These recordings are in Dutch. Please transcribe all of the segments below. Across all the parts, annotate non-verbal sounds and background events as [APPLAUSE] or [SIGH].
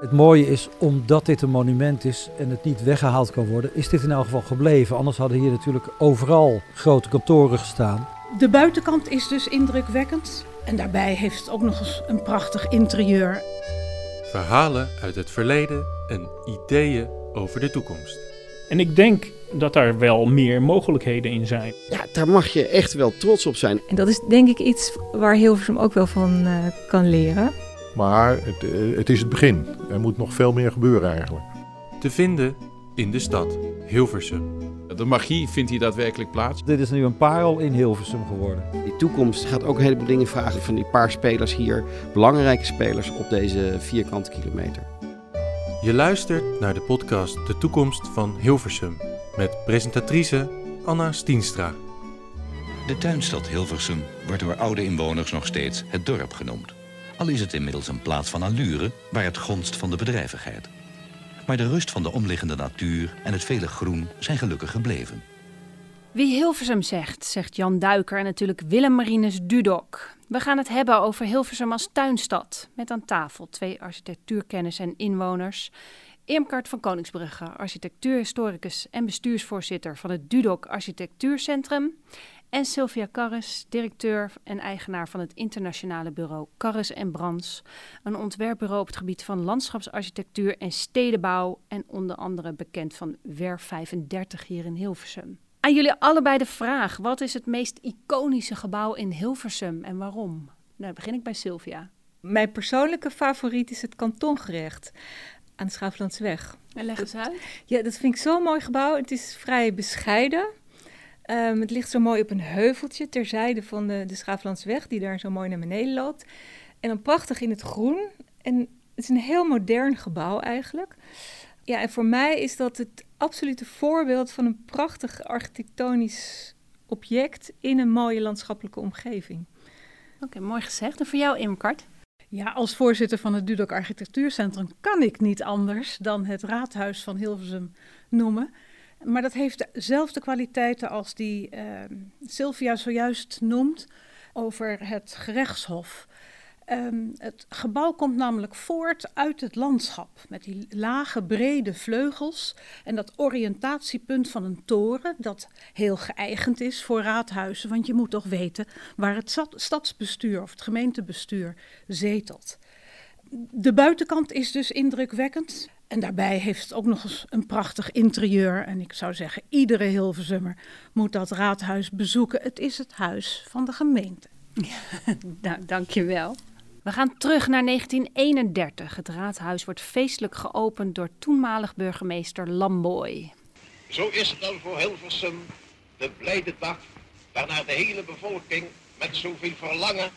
Het mooie is, omdat dit een monument is en het niet weggehaald kan worden, is dit in elk geval gebleven. Anders hadden hier natuurlijk overal grote kantoren gestaan. De buitenkant is dus indrukwekkend. En daarbij heeft het ook nog eens een prachtig interieur. Verhalen uit het verleden en ideeën over de toekomst. En ik denk dat daar wel meer mogelijkheden in zijn. Ja, daar mag je echt wel trots op zijn. En dat is denk ik iets waar Hilversum ook wel van uh, kan leren. Maar het, uh, het is het begin. Er moet nog veel meer gebeuren eigenlijk. Te vinden in de stad Hilversum. De magie vindt hier daadwerkelijk plaats. Dit is nu een parel in Hilversum geworden. Die toekomst gaat ook een heleboel dingen vragen van die paar spelers hier. Belangrijke spelers op deze vierkante kilometer. Je luistert naar de podcast De Toekomst van Hilversum. Met presentatrice Anna Stienstra. De tuinstad Hilversum wordt door oude inwoners nog steeds het dorp genoemd. Al is het inmiddels een plaats van allure waar het gonst van de bedrijvigheid. Maar de rust van de omliggende natuur en het vele groen zijn gelukkig gebleven. Wie Hilversum zegt, zegt Jan Duiker en natuurlijk Willem Marinus Dudok. We gaan het hebben over Hilversum als tuinstad. Met aan tafel twee architectuurkennis en inwoners. Irmkart van Koningsbrugge, architectuurhistoricus en bestuursvoorzitter van het Dudok Architectuurcentrum. En Sylvia Karres, directeur en eigenaar van het internationale bureau Karres en Brands. Een ontwerpbureau op het gebied van landschapsarchitectuur en stedenbouw. En onder andere bekend van Werf 35 hier in Hilversum. Aan jullie allebei de vraag: wat is het meest iconische gebouw in Hilversum en waarom? Nou, dan begin ik bij Sylvia. Mijn persoonlijke favoriet is het kantongerecht aan de Schaaflandsweg. En leg eens uit. Ja, dat vind ik zo'n mooi gebouw. Het is vrij bescheiden. Um, het ligt zo mooi op een heuveltje terzijde van de, de Schaaflandsweg, die daar zo mooi naar beneden loopt. En dan prachtig in het groen. En het is een heel modern gebouw eigenlijk. Ja, en voor mij is dat het absolute voorbeeld van een prachtig architectonisch object in een mooie landschappelijke omgeving. Oké, mooi gezegd. En voor jou, Imkart? Ja, als voorzitter van het Dudok Architectuurcentrum kan ik niet anders dan het raadhuis van Hilversum noemen. Maar dat heeft dezelfde kwaliteiten als die uh, Sylvia zojuist noemt over het gerechtshof. Um, het gebouw komt namelijk voort uit het landschap met die lage, brede vleugels en dat oriëntatiepunt van een toren dat heel geëigend is voor raadhuizen, want je moet toch weten waar het stadsbestuur of het gemeentebestuur zetelt. De buitenkant is dus indrukwekkend. En daarbij heeft het ook nog eens een prachtig interieur. En ik zou zeggen, iedere Hilversummer moet dat raadhuis bezoeken. Het is het huis van de gemeente. Ja, [LAUGHS] nou, dankjewel. We gaan terug naar 1931. Het raadhuis wordt feestelijk geopend door toenmalig burgemeester Lamboy. Zo is het dan voor Hilversum de blijde dag waarnaar de hele bevolking met zoveel verlangen,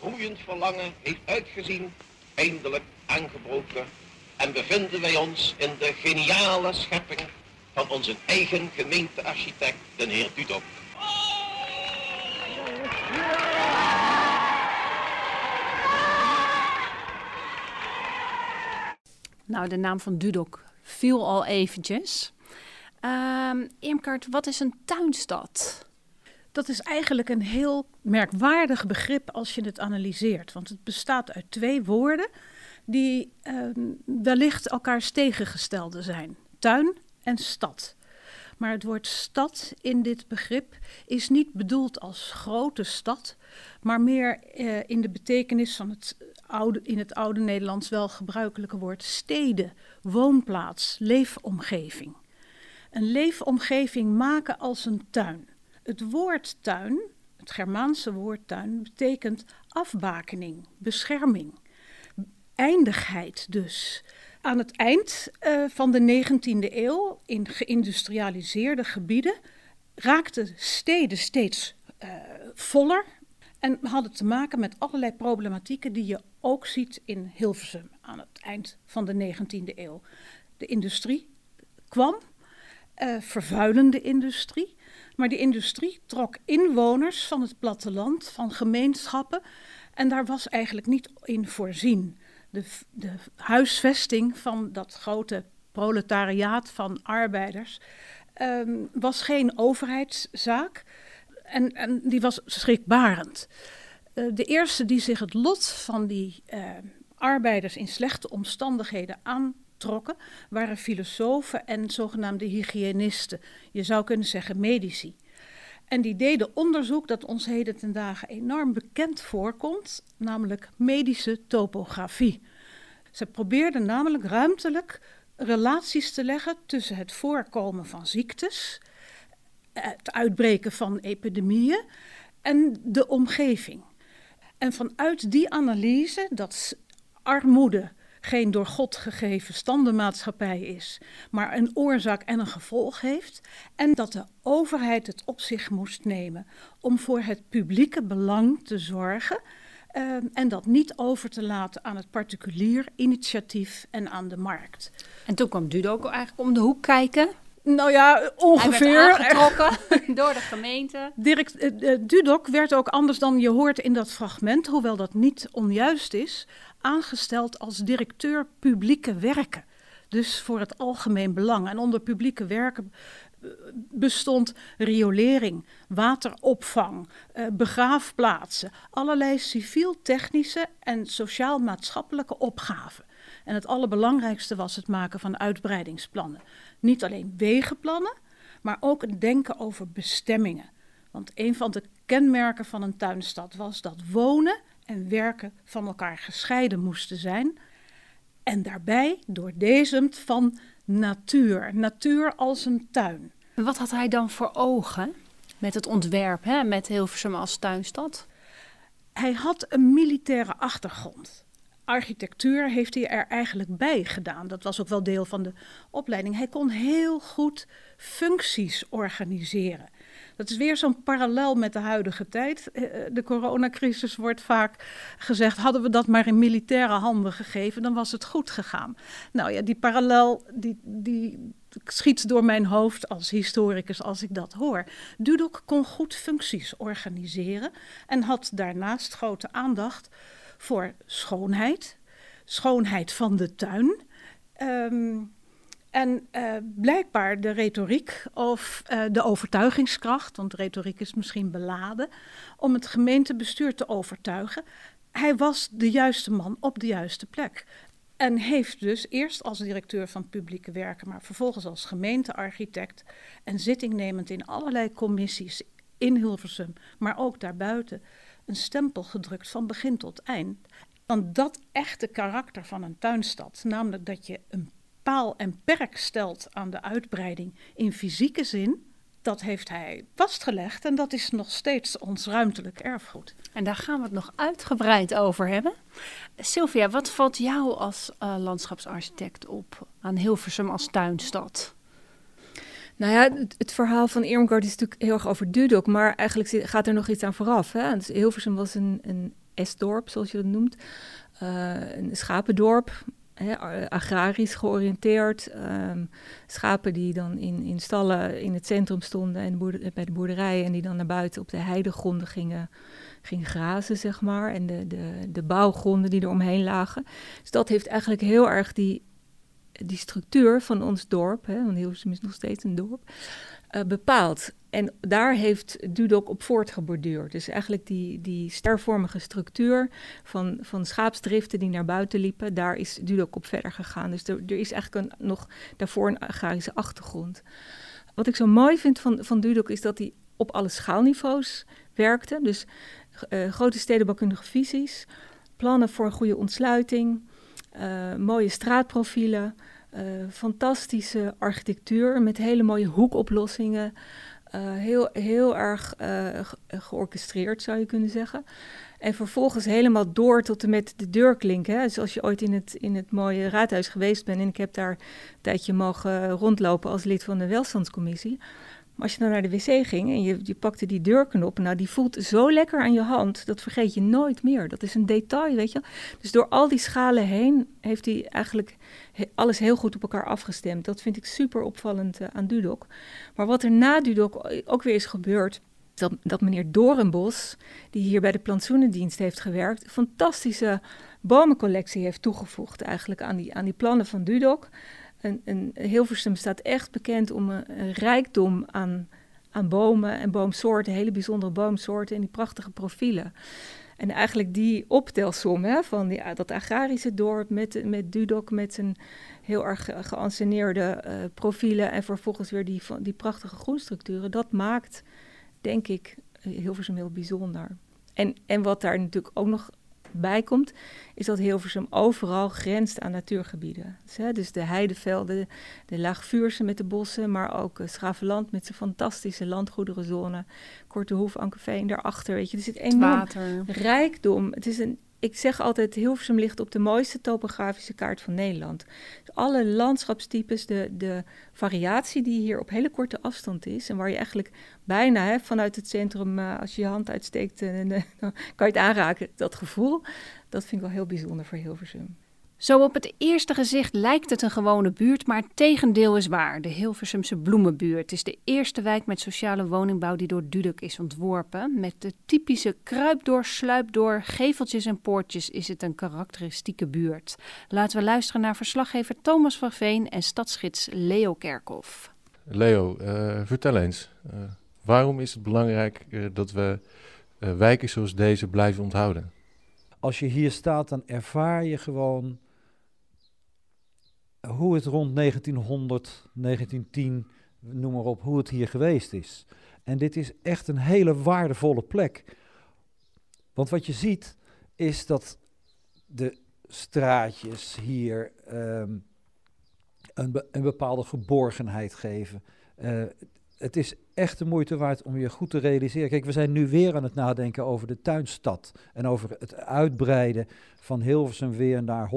groeiend verlangen, heeft uitgezien, eindelijk aangebroken. En bevinden wij ons in de geniale schepping van onze eigen gemeentearchitect, de heer Dudok. Nou, de naam van Dudok viel al eventjes. Um, wat is een tuinstad? Dat is eigenlijk een heel merkwaardig begrip als je het analyseert. Want het bestaat uit twee woorden die um, wellicht elkaars tegengestelde zijn: tuin en stad. Maar het woord stad in dit begrip is niet bedoeld als grote stad, maar meer uh, in de betekenis van het oude, in het oude Nederlands wel gebruikelijke woord steden, woonplaats, leefomgeving. Een leefomgeving maken als een tuin. Het woord tuin, het Germaanse woord tuin, betekent afbakening, bescherming, eindigheid dus. Aan het eind uh, van de 19e eeuw, in geïndustrialiseerde gebieden, raakten steden steeds uh, voller, en hadden te maken met allerlei problematieken die je ook ziet in Hilversum aan het eind van de 19e eeuw. De industrie kwam, uh, vervuilende industrie, maar die industrie trok inwoners van het platteland, van gemeenschappen, en daar was eigenlijk niet in voorzien. De, de huisvesting van dat grote proletariaat van arbeiders um, was geen overheidszaak en, en die was schrikbarend. Uh, de eerste die zich het lot van die uh, arbeiders in slechte omstandigheden aantrokken, waren filosofen en zogenaamde hygiënisten. Je zou kunnen zeggen medici. En die deden onderzoek dat ons heden ten dagen enorm bekend voorkomt, namelijk medische topografie. Ze probeerden namelijk ruimtelijk relaties te leggen tussen het voorkomen van ziektes, het uitbreken van epidemieën en de omgeving. En vanuit die analyse dat armoede geen door God gegeven standenmaatschappij is, maar een oorzaak en een gevolg heeft, en dat de overheid het op zich moest nemen om voor het publieke belang te zorgen. Uh, en dat niet over te laten aan het particulier initiatief en aan de markt. En toen kwam Dudo ook eigenlijk om de hoek kijken. Nou ja, ongeveer. Hij werd [LAUGHS] door de gemeente. Dirk uh, Dudok werd ook anders dan je hoort in dat fragment, hoewel dat niet onjuist is, aangesteld als directeur publieke werken. Dus voor het algemeen belang. En onder publieke werken bestond riolering, wateropvang, uh, begraafplaatsen, allerlei civiel-technische en sociaal-maatschappelijke opgaven. En het allerbelangrijkste was het maken van uitbreidingsplannen. Niet alleen wegenplannen, maar ook het denken over bestemmingen. Want een van de kenmerken van een tuinstad was dat wonen en werken van elkaar gescheiden moesten zijn. En daarbij doordezemd van natuur. Natuur als een tuin. Wat had hij dan voor ogen met het ontwerp, hè, met Hilversum als tuinstad? Hij had een militaire achtergrond. Architectuur heeft hij er eigenlijk bij gedaan. Dat was ook wel deel van de opleiding. Hij kon heel goed functies organiseren. Dat is weer zo'n parallel met de huidige tijd. Eh, de coronacrisis wordt vaak gezegd: hadden we dat maar in militaire handen gegeven, dan was het goed gegaan. Nou ja, die parallel die, die schiet door mijn hoofd als historicus als ik dat hoor. Dudok kon goed functies organiseren en had daarnaast grote aandacht voor schoonheid, schoonheid van de tuin. Um, en uh, blijkbaar de retoriek of uh, de overtuigingskracht, want retoriek is misschien beladen, om het gemeentebestuur te overtuigen. Hij was de juiste man op de juiste plek. En heeft dus eerst als directeur van publieke werken, maar vervolgens als gemeentearchitect en zittingnemend in allerlei commissies in Hilversum, maar ook daarbuiten, een stempel gedrukt van begin tot eind. Want dat echte karakter van een tuinstad, namelijk dat je een paal en perk stelt aan de uitbreiding in fysieke zin, dat heeft hij vastgelegd en dat is nog steeds ons ruimtelijk erfgoed. En daar gaan we het nog uitgebreid over hebben. Sylvia, wat valt jou als uh, landschapsarchitect op aan Hilversum als tuinstad? Nou ja, het, het verhaal van Irmgard is natuurlijk heel erg over Dudok, maar eigenlijk gaat er nog iets aan vooraf. Hè? Dus Hilversum was een, een S-dorp, zoals je dat noemt. Uh, een schapendorp, agrarisch georiënteerd. Um, schapen die dan in, in stallen in het centrum stonden en bij de boerderijen en die dan naar buiten op de heidegronden gingen, gingen grazen, zeg maar. En de, de, de bouwgronden die er omheen lagen. Dus dat heeft eigenlijk heel erg die, die structuur van ons dorp, hè, want Hilversum is nog steeds een dorp, uh, bepaald. En daar heeft Dudok op voortgeborduurd. Dus eigenlijk die, die stervormige structuur van, van schaapsdriften die naar buiten liepen, daar is Dudok op verder gegaan. Dus er, is eigenlijk een, nog daarvoor een agrarische achtergrond. Wat ik zo mooi vind van, van Dudok is dat hij op alle schaalniveaus werkte. Dus uh, grote stedenbouwkundige visies, plannen voor een goede ontsluiting, uh, mooie straatprofielen, fantastische architectuur met hele mooie hoekoplossingen. Uh, heel, heel erg uh, georchestreerd, zou je kunnen zeggen. En vervolgens helemaal door tot en met de deurklink. Hè. Dus als je ooit in het, in het mooie raadhuis geweest bent... en ik heb daar een tijdje mogen rondlopen als lid van de welstandscommissie... Maar als je dan naar de wc ging en je, pakte die deurknop, nou die voelt zo lekker aan je hand, dat vergeet je nooit meer. Dat is een detail, weet je. Dus door al die schalen heen heeft hij eigenlijk alles heel goed op elkaar afgestemd. Dat vind ik super opvallend uh, aan Dudok. Maar wat er na Dudok ook weer is gebeurd, dat, dat meneer Dorenbos, die hier bij de plantsoenendienst heeft gewerkt, fantastische bomencollectie heeft toegevoegd eigenlijk aan die, aan die plannen van Dudok een, Hilversum staat echt bekend om een, rijkdom aan, aan bomen en boomsoorten, hele bijzondere boomsoorten en die prachtige profielen. En eigenlijk die optelsom hè, van die, dat agrarische dorp met, met Dudok met zijn heel erg geanceneerde uh, profielen en vervolgens weer die, die prachtige groenstructuren, dat maakt, denk ik, Hilversum heel bijzonder. En, en wat daar natuurlijk ook nog bij komt, is dat Hilversum overal grenst aan natuurgebieden. Dus, hè, dus de heidevelden, de Laagvuurse met de bossen, maar ook uh, Schravenland met zijn fantastische landgoederenzone, Korte Hoef, Ankerveen daarachter, weet je. Er zit enorm rijkdom. Het is een ik zeg altijd, Hilversum ligt op de mooiste topografische kaart van Nederland. Alle landschapstypes, de, de variatie die hier op hele korte afstand is... en waar je eigenlijk bijna hè, vanuit het centrum, uh, als je je hand uitsteekt... Uh, [LAUGHS] dan kan je het aanraken, dat gevoel, dat vind ik wel heel bijzonder voor Hilversum. Zo op het eerste gezicht lijkt het een gewone buurt, maar het tegendeel is waar. De Hilversumse Bloemenbuurt is de eerste wijk met sociale woningbouw die door Duduk is ontworpen. Met de typische kruipdoor, sluipdoor, geveltjes en poortjes is het een karakteristieke buurt. Laten we luisteren naar verslaggever Thomas van Veen en stadsgids Leo Kerkhoff. Leo, uh, vertel eens, uh, waarom is het belangrijk uh, dat we wijken zoals deze blijven onthouden? Als je hier staat, dan ervaar je gewoon hoe het rond 1900, 1910, noem maar op, hoe het hier geweest is. En dit is echt een hele waardevolle plek. Want wat je ziet is dat de straatjes hier um, een, een, bepaalde geborgenheid geven. Uh, het is echt de moeite waard om je goed te realiseren. Kijk, we zijn nu weer aan het nadenken over de tuinstad en over het uitbreiden van Hilversum weer naar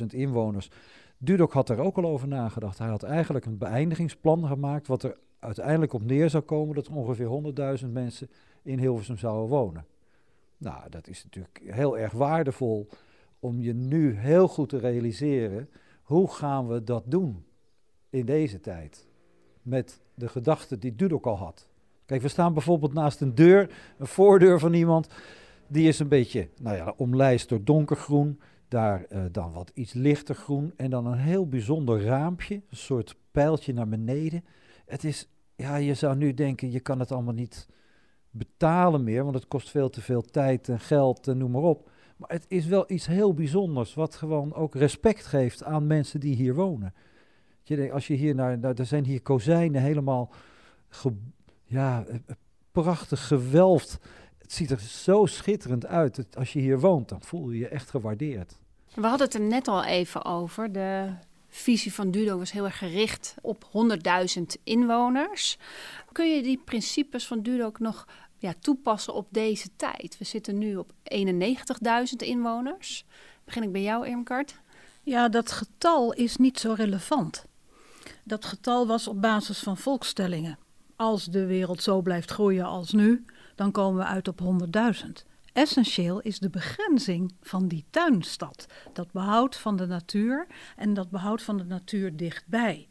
100.000 inwoners. Dudok had er ook al over nagedacht. Hij had eigenlijk een beëindigingsplan gemaakt, wat er uiteindelijk op neer zou komen dat er ongeveer 100.000 mensen in Hilversum zouden wonen. Nou, dat is natuurlijk heel erg waardevol om je nu heel goed te realiseren, hoe gaan we dat doen in deze tijd? Met de gedachte die Dudok al had. Kijk, we staan bijvoorbeeld naast een deur, een voordeur van iemand, die is een beetje, nou ja, omlijst door donkergroen. Daar uh, dan wat iets lichter groen en dan een heel bijzonder raampje, een soort pijltje naar beneden. Het is, ja, je zou nu denken, je kan het allemaal niet betalen meer, want het kost veel te veel tijd en geld en noem maar op. Maar het is wel iets heel bijzonders, wat gewoon ook respect geeft aan mensen die hier wonen. Je denkt, als je hier naar, nou, er zijn hier kozijnen helemaal, ja, eh, eh, prachtig gewelfd. Het ziet er zo schitterend uit. Als je hier woont, dan voel je je echt gewaardeerd. We hadden het er net al even over. De visie van Dudo was heel erg gericht op 100.000 inwoners. Kun je die principes van Dudo ook nog ja, toepassen op deze tijd? We zitten nu op 91.000 inwoners. Begin ik bij jou, Irmkart? Ja, dat getal is niet zo relevant. Dat getal was op basis van volkstellingen. Als de wereld zo blijft groeien als nu, dan komen we uit op 100.000. Essentieel is de begrenzing van die tuinstad. Dat behoud van de natuur en dat behoud van de natuur dichtbij.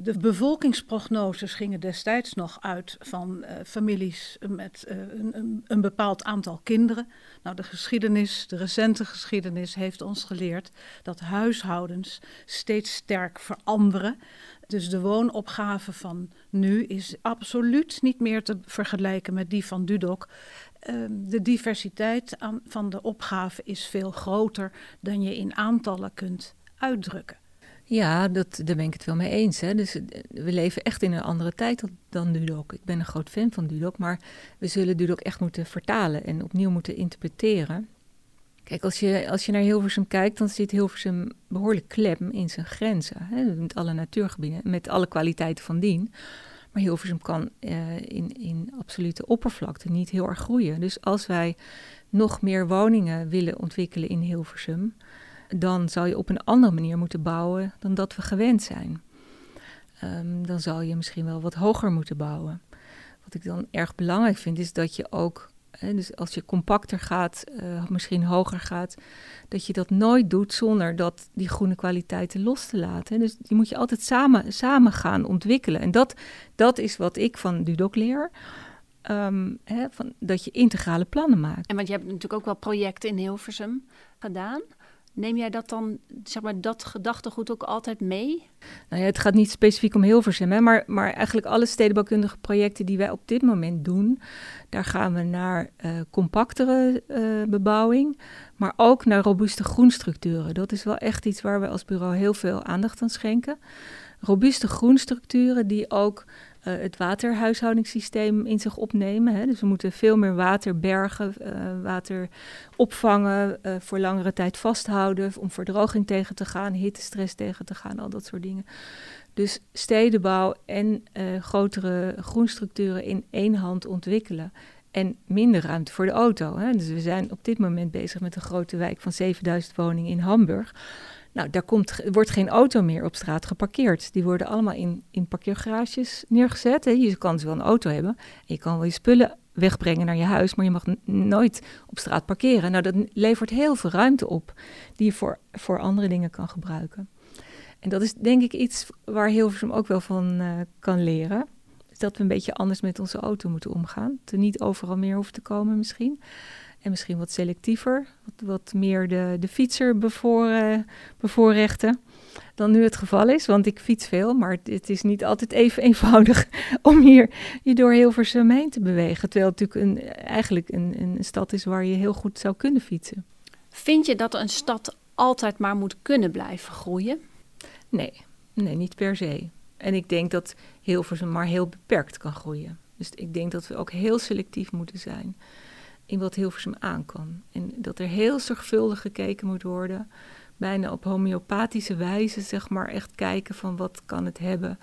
De bevolkingsprognoses gingen destijds nog uit van uh, families met uh, een, een, bepaald aantal kinderen. Nou, de geschiedenis, de recente geschiedenis, heeft ons geleerd dat huishoudens steeds sterk veranderen. Dus de woonopgave van nu is absoluut niet meer te vergelijken met die van Dudok. Uh, de diversiteit van de opgave is veel groter dan je in aantallen kunt uitdrukken. Ja, dat, daar ben ik het wel mee eens. Hè. Dus eh, we leven echt in een andere tijd dan Dudok. Ik ben een groot fan van Dudok, maar we zullen Dudok echt moeten vertalen en opnieuw moeten interpreteren. Kijk, als je, als je naar Hilversum kijkt, dan zit Hilversum behoorlijk klem in zijn grenzen. Hè, met alle natuurgebieden, met alle kwaliteiten van dien. Maar Hilversum kan uh, in, in absolute oppervlakte niet heel erg groeien. Dus als wij nog meer woningen willen ontwikkelen in Hilversum, dan zou je op een andere manier moeten bouwen dan dat we gewend zijn. Um, dan zou je misschien wel wat hoger moeten bouwen. Wat ik dan erg belangrijk vind, is dat je ook dus als je compacter gaat, uh, misschien hoger gaat, dat je dat nooit doet zonder dat die groene kwaliteiten los te laten. Dus die moet je altijd samen, samen gaan ontwikkelen. En dat, dat is wat ik van Dudok leer. Um, van, dat je integrale plannen maakt. En want je hebt natuurlijk ook wel projecten in Hilversum gedaan. Neem jij dat dan, zeg maar, dat gedachtegoed ook altijd mee? Nou ja, het gaat niet specifiek om Hilversum, hè, maar, maar eigenlijk alle stedenbouwkundige projecten die wij op dit moment doen, daar gaan we naar uh, compactere uh, bebouwing, maar ook naar robuuste groenstructuren. Dat is wel echt iets waar we als bureau heel veel aandacht aan schenken. Robuuste groenstructuren die ook het waterhuishoudingssysteem in zich opnemen. Hè. Dus we moeten veel meer water bergen, uh, water opvangen, uh, voor langere tijd vasthouden, om verdroging tegen te gaan, hittestress tegen te gaan, al dat soort dingen. Dus stedenbouw en grotere groenstructuren in één hand ontwikkelen. En minder ruimte voor de auto. Hè. Dus we zijn op dit moment bezig met een grote wijk van 7000 woningen in Hamburg. Nou, daar komt, wordt geen auto meer op straat geparkeerd. Die worden allemaal in, in parkeergarages neergezet. Hè. Je kan dus wel een auto hebben. En je kan wel je spullen wegbrengen naar je huis, maar je mag nooit op straat parkeren. Nou, dat levert heel veel ruimte op die je voor, voor andere dingen kan gebruiken. En dat is denk ik iets waar Hilversum ook wel van uh, kan leren. Dat we een beetje anders met onze auto moeten omgaan. Er niet overal meer hoeft te komen misschien. En misschien wat selectiever, wat, wat meer de, de fietser bevoor, uh, bevoorrechten dan nu het geval is. Want ik fiets veel, maar het, is niet altijd even eenvoudig [LAUGHS] om hier je door Hilversum heen te bewegen. Terwijl het natuurlijk een, eigenlijk een, een stad is waar je heel goed zou kunnen fietsen. Vind je dat een stad altijd maar moet kunnen blijven groeien? Nee, nee niet per se. En ik denk dat Hilversum maar heel beperkt kan groeien. Dus ik denk dat we ook heel selectief moeten zijn in wat Hilversum aan kan. En dat er heel zorgvuldig gekeken moet worden, bijna op homeopathische wijze, zeg maar, echt kijken van wat kan het hebben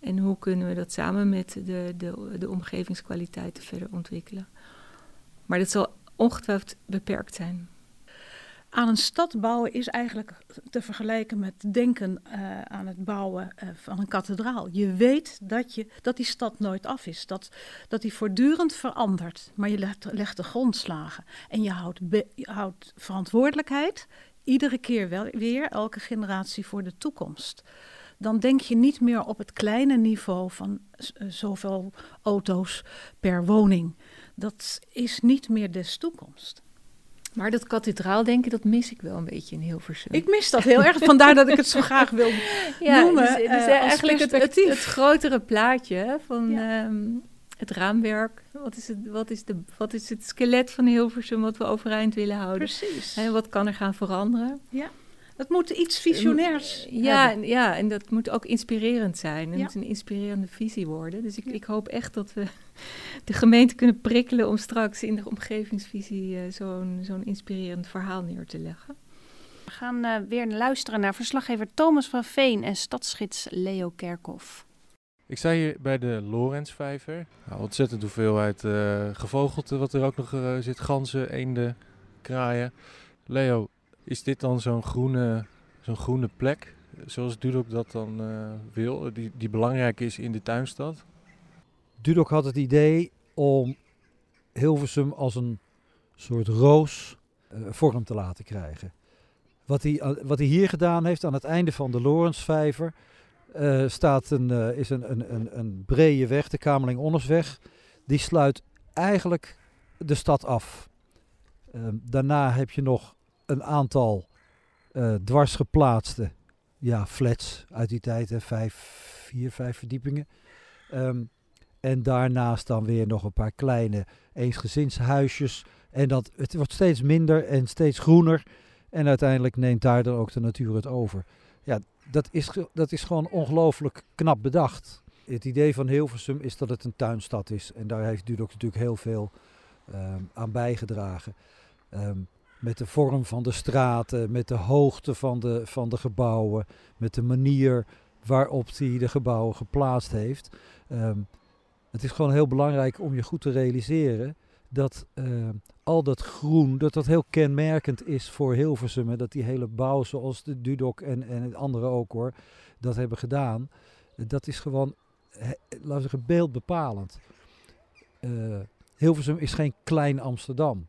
en hoe kunnen we dat samen met de, de, de omgevingskwaliteiten verder ontwikkelen. Maar dat zal ongetwijfeld beperkt zijn aan een stad bouwen is eigenlijk te vergelijken met denken uh, aan het bouwen uh, van een kathedraal. Je weet dat, je, dat die stad nooit af is, dat, dat die voortdurend verandert, maar je legt, de grondslagen en je houdt, houdt verantwoordelijkheid iedere keer wel, weer, elke generatie voor de toekomst. Dan denk je niet meer op het kleine niveau van uh, zoveel auto's per woning. Dat is niet meer des toekomst. Maar dat kathedraaldenken, dat mis ik wel een beetje in Hilversum. Ik mis dat heel erg, vandaar dat ik het zo graag wil [LAUGHS] ja, noemen. Dus, dus uh, eigenlijk het, het, het, grotere plaatje van ja. um, het raamwerk. Wat is het, wat, is de, wat is het skelet van Hilversum wat we overeind willen houden? Precies. En wat kan er gaan veranderen? Ja. Het moet iets visionairs ja, ja, en dat moet ook inspirerend zijn. Het ja. moet een inspirerende visie worden. Dus ik, ja. ik, hoop echt dat we de gemeente kunnen prikkelen om straks in de omgevingsvisie uh, zo'n zo'n inspirerend verhaal neer te leggen. We gaan uh, weer luisteren naar verslaggever Thomas van Veen en stadsgids Leo Kerkhoff. Ik sta hier bij de Lorenzvijver. Nou, ontzettend hoeveelheid uh, gevogelte wat er ook nog zit. Ganzen, eenden, kraaien. Leo, is dit dan zo'n groene, zo'n groene plek, zoals Dudok dat dan uh, wil, die, die belangrijk is in de tuinstad? Dudok had het idee om Hilversum als een soort roos uh, vorm te laten krijgen. Wat hij, uh, wat hij hier gedaan heeft aan het einde van de Lorensvijver, staat een, is een, een, een, een brede weg, de Kamerling-Onnersweg. Die sluit eigenlijk de stad af. Ehm, daarna heb je nog een aantal dwars geplaatste ja, flats uit die tijd, hè, vijf, vier, vijf verdiepingen. Um, en daarnaast dan weer nog een paar kleine eensgezinshuisjes. En dat, het wordt steeds minder en steeds groener. En uiteindelijk neemt daar dan ook de natuur het over. Ja, dat is, dat is gewoon ongelooflijk knap bedacht. Het idee van Hilversum is dat het een tuinstad is. En daar heeft Dudok natuurlijk heel veel um, aan bijgedragen. Um, met de vorm van de straten, met de hoogte van de, van de gebouwen, met de manier waarop hij de gebouwen geplaatst heeft. Um, het is gewoon heel belangrijk om je goed te realiseren dat uh, al dat groen, dat dat heel kenmerkend is voor Hilversum. Dat die hele bouw, zoals de Dudok en, en het andere ook hoor, dat hebben gedaan. Dat is gewoon, laten we zeggen, beeldbepalend. Uh, Hilversum is geen klein Amsterdam.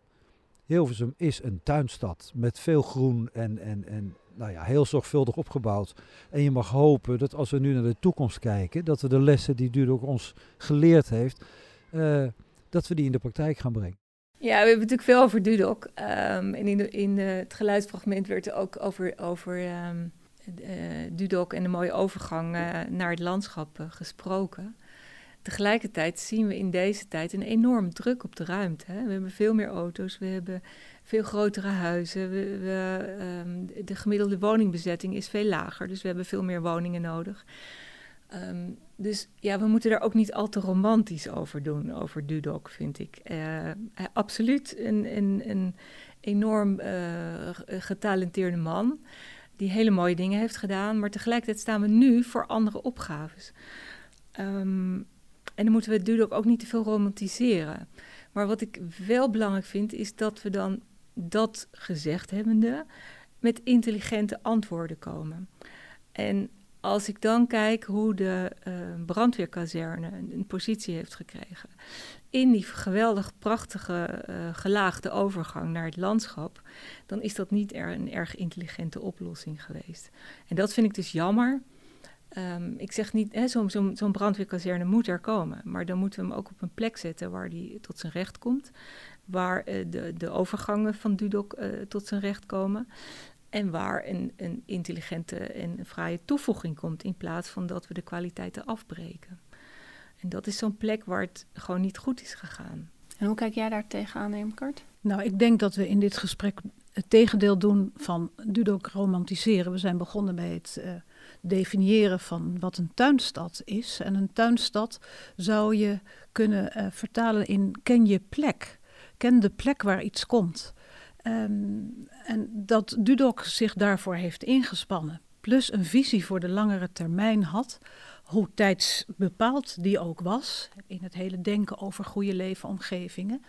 Hilversum is een tuinstad met veel groen en, en, en nou ja, heel zorgvuldig opgebouwd. En je mag hopen dat als we nu naar de toekomst kijken, dat we de lessen die Dudok ons geleerd heeft, uh, dat we die in de praktijk gaan brengen. Ja, we hebben natuurlijk veel over Dudok. Um, en in, in het geluidsfragment werd er ook over, over um, uh, Dudok en de mooie overgang uh, naar het landschap gesproken. Tegelijkertijd zien we in deze tijd een enorm druk op de ruimte. Hè. We hebben veel meer auto's, we hebben veel grotere huizen. We, um, de gemiddelde woningbezetting is veel lager, dus we hebben veel meer woningen nodig. Um, dus ja, we moeten daar ook niet al te romantisch over doen, over Dudok, vind ik. Uh, absoluut een, een, enorm uh, getalenteerde man, die hele mooie dingen heeft gedaan, maar tegelijkertijd staan we nu voor andere opgaves. Um, en dan moeten we Dudok ook niet te veel romantiseren. Maar wat ik wel belangrijk vind, is dat we dan dat gezegd hebbende met intelligente antwoorden komen. En als ik dan kijk hoe de uh, brandweerkazerne een, positie heeft gekregen in die geweldig prachtige uh, gelaagde overgang naar het landschap, dan is dat niet er een erg intelligente oplossing geweest. En dat vind ik dus jammer. Um, ik zeg niet, zo'n zo zo brandweerkazerne moet er komen, maar dan moeten we hem ook op een plek zetten waar die tot zijn recht komt, waar uh, de, de overgangen van Dudok uh, tot zijn recht komen en waar een, een intelligente en fraaie toevoeging komt in plaats van dat we de kwaliteiten afbreken. En dat is zo'n plek waar het gewoon niet goed is gegaan. En hoe kijk jij daar tegenaan, Emkart? Nou, ik denk dat we in dit gesprek het tegendeel doen van Dudok romantiseren. We zijn begonnen bij het uh, definiëren van wat een tuinstad is. En een tuinstad zou je kunnen uh, vertalen in ken je plek. Ken de plek waar iets komt. Um, en dat Dudok zich daarvoor heeft ingespannen, plus een visie voor de langere termijn had, hoe tijdsbepaald die ook was, in het hele denken over goede leefomgevingen,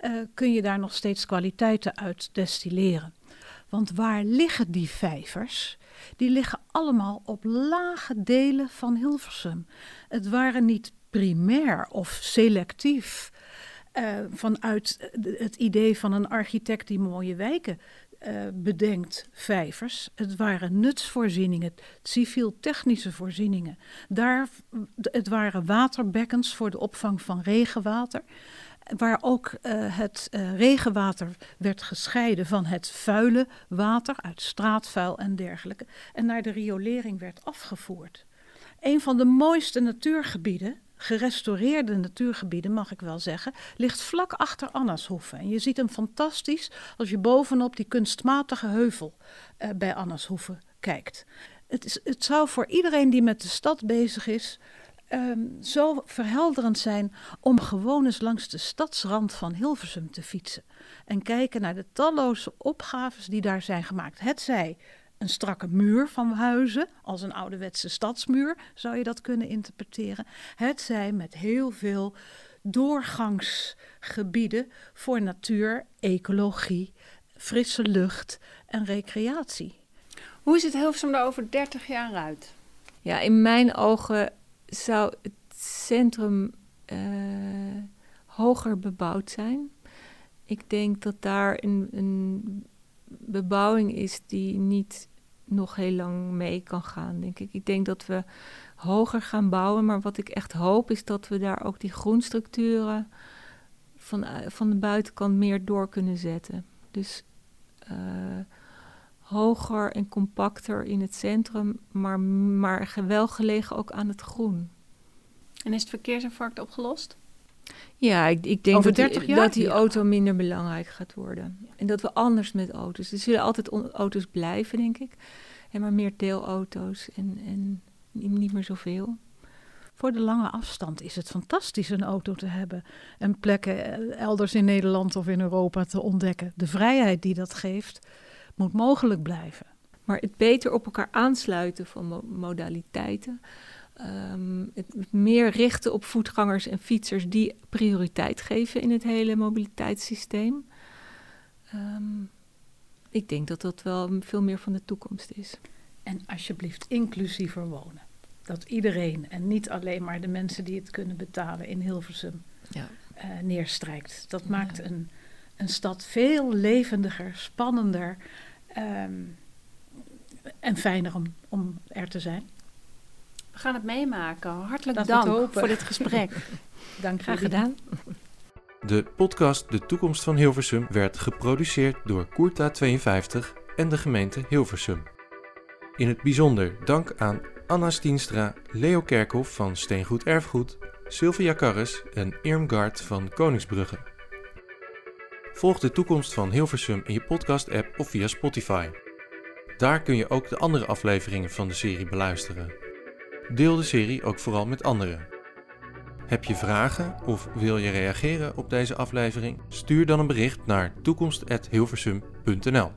uh, kun je daar nog steeds kwaliteiten uit destilleren. Want waar liggen die vijvers? Die liggen allemaal op lage delen van Hilversum. Het waren niet primair of selectief uh, vanuit het idee van een architect die mooie wijken uh, bedenkt, vijvers. Het waren nutsvoorzieningen, civiel-technische voorzieningen. Daar, het waren waterbekkens voor de opvang van regenwater waar ook uh, het uh, regenwater werd gescheiden van het vuile water uit straatvuil en dergelijke en naar de riolering werd afgevoerd. Een van de mooiste natuurgebieden, gerestaureerde natuurgebieden mag ik wel zeggen, ligt vlak achter Annashoeve. En je ziet hem fantastisch als je bovenop die kunstmatige heuvel uh, bij Annashoeve kijkt. Het, is, het zou voor iedereen die met de stad bezig is um, zo verhelderend zijn om gewoon eens langs de stadsrand van Hilversum te fietsen. En kijken naar de talloze opgaves die daar zijn gemaakt. Het zij een strakke muur van huizen, als een ouderwetse stadsmuur zou je dat kunnen interpreteren. Het zij met heel veel doorgangsgebieden voor natuur, ecologie, frisse lucht en recreatie. Hoe is het Hilversum er over 30 jaar uit? Ja, in mijn ogen zou het centrum uh, hoger bebouwd zijn. Ik denk dat daar een, een, bebouwing is die niet nog heel lang mee kan gaan, denk ik. Ik denk dat we hoger gaan bouwen, maar wat ik echt hoop is dat we daar ook die groenstructuren van, eh, van de buitenkant meer door kunnen zetten. Dus uh, hoger en compacter in het centrum, maar, maar wel gelegen ook aan het groen. En is het verkeersinfarct opgelost? Ja, ik, ik denk dat die, dat die, auto minder belangrijk gaat worden. En dat we anders met auto's. Er zullen altijd auto's blijven, denk ik. En maar meer deelauto's en, en niet meer zoveel. Voor de lange afstand is het fantastisch een auto te hebben en plekken eh, elders in Nederland of in Europa te ontdekken. De vrijheid die dat geeft, moet mogelijk blijven. Maar het beter op elkaar aansluiten van mo modaliteiten. Um, het meer richten op voetgangers en fietsers die prioriteit geven in het hele mobiliteitssysteem. Um, ik denk dat dat wel veel meer van de toekomst is. En alsjeblieft inclusiever wonen. Dat iedereen en niet alleen maar de mensen die het kunnen betalen in Hilversum ja. uh, neerstrijkt. Dat ja. maakt een, een stad veel levendiger, spannender um, en fijner om, om er te zijn. We gaan het meemaken. Hartelijk Laat dank voor dit gesprek. [LAUGHS] dank Graag gedaan. De podcast De Toekomst van Hilversum werd geproduceerd door Koerta52 en de gemeente Hilversum. In het bijzonder dank aan Anna Stienstra, Leo Kerkhoff van Steengoed Erfgoed, Sylvia Karres en Irmgard van Koningsbrugge. Volg de toekomst van Hilversum in je podcast-app of via Spotify. Daar kun je ook de andere afleveringen van de serie beluisteren. Deel de serie ook vooral met anderen. Heb je vragen of wil je reageren op deze aflevering? Stuur dan een bericht naar toekomst.hilversum.nl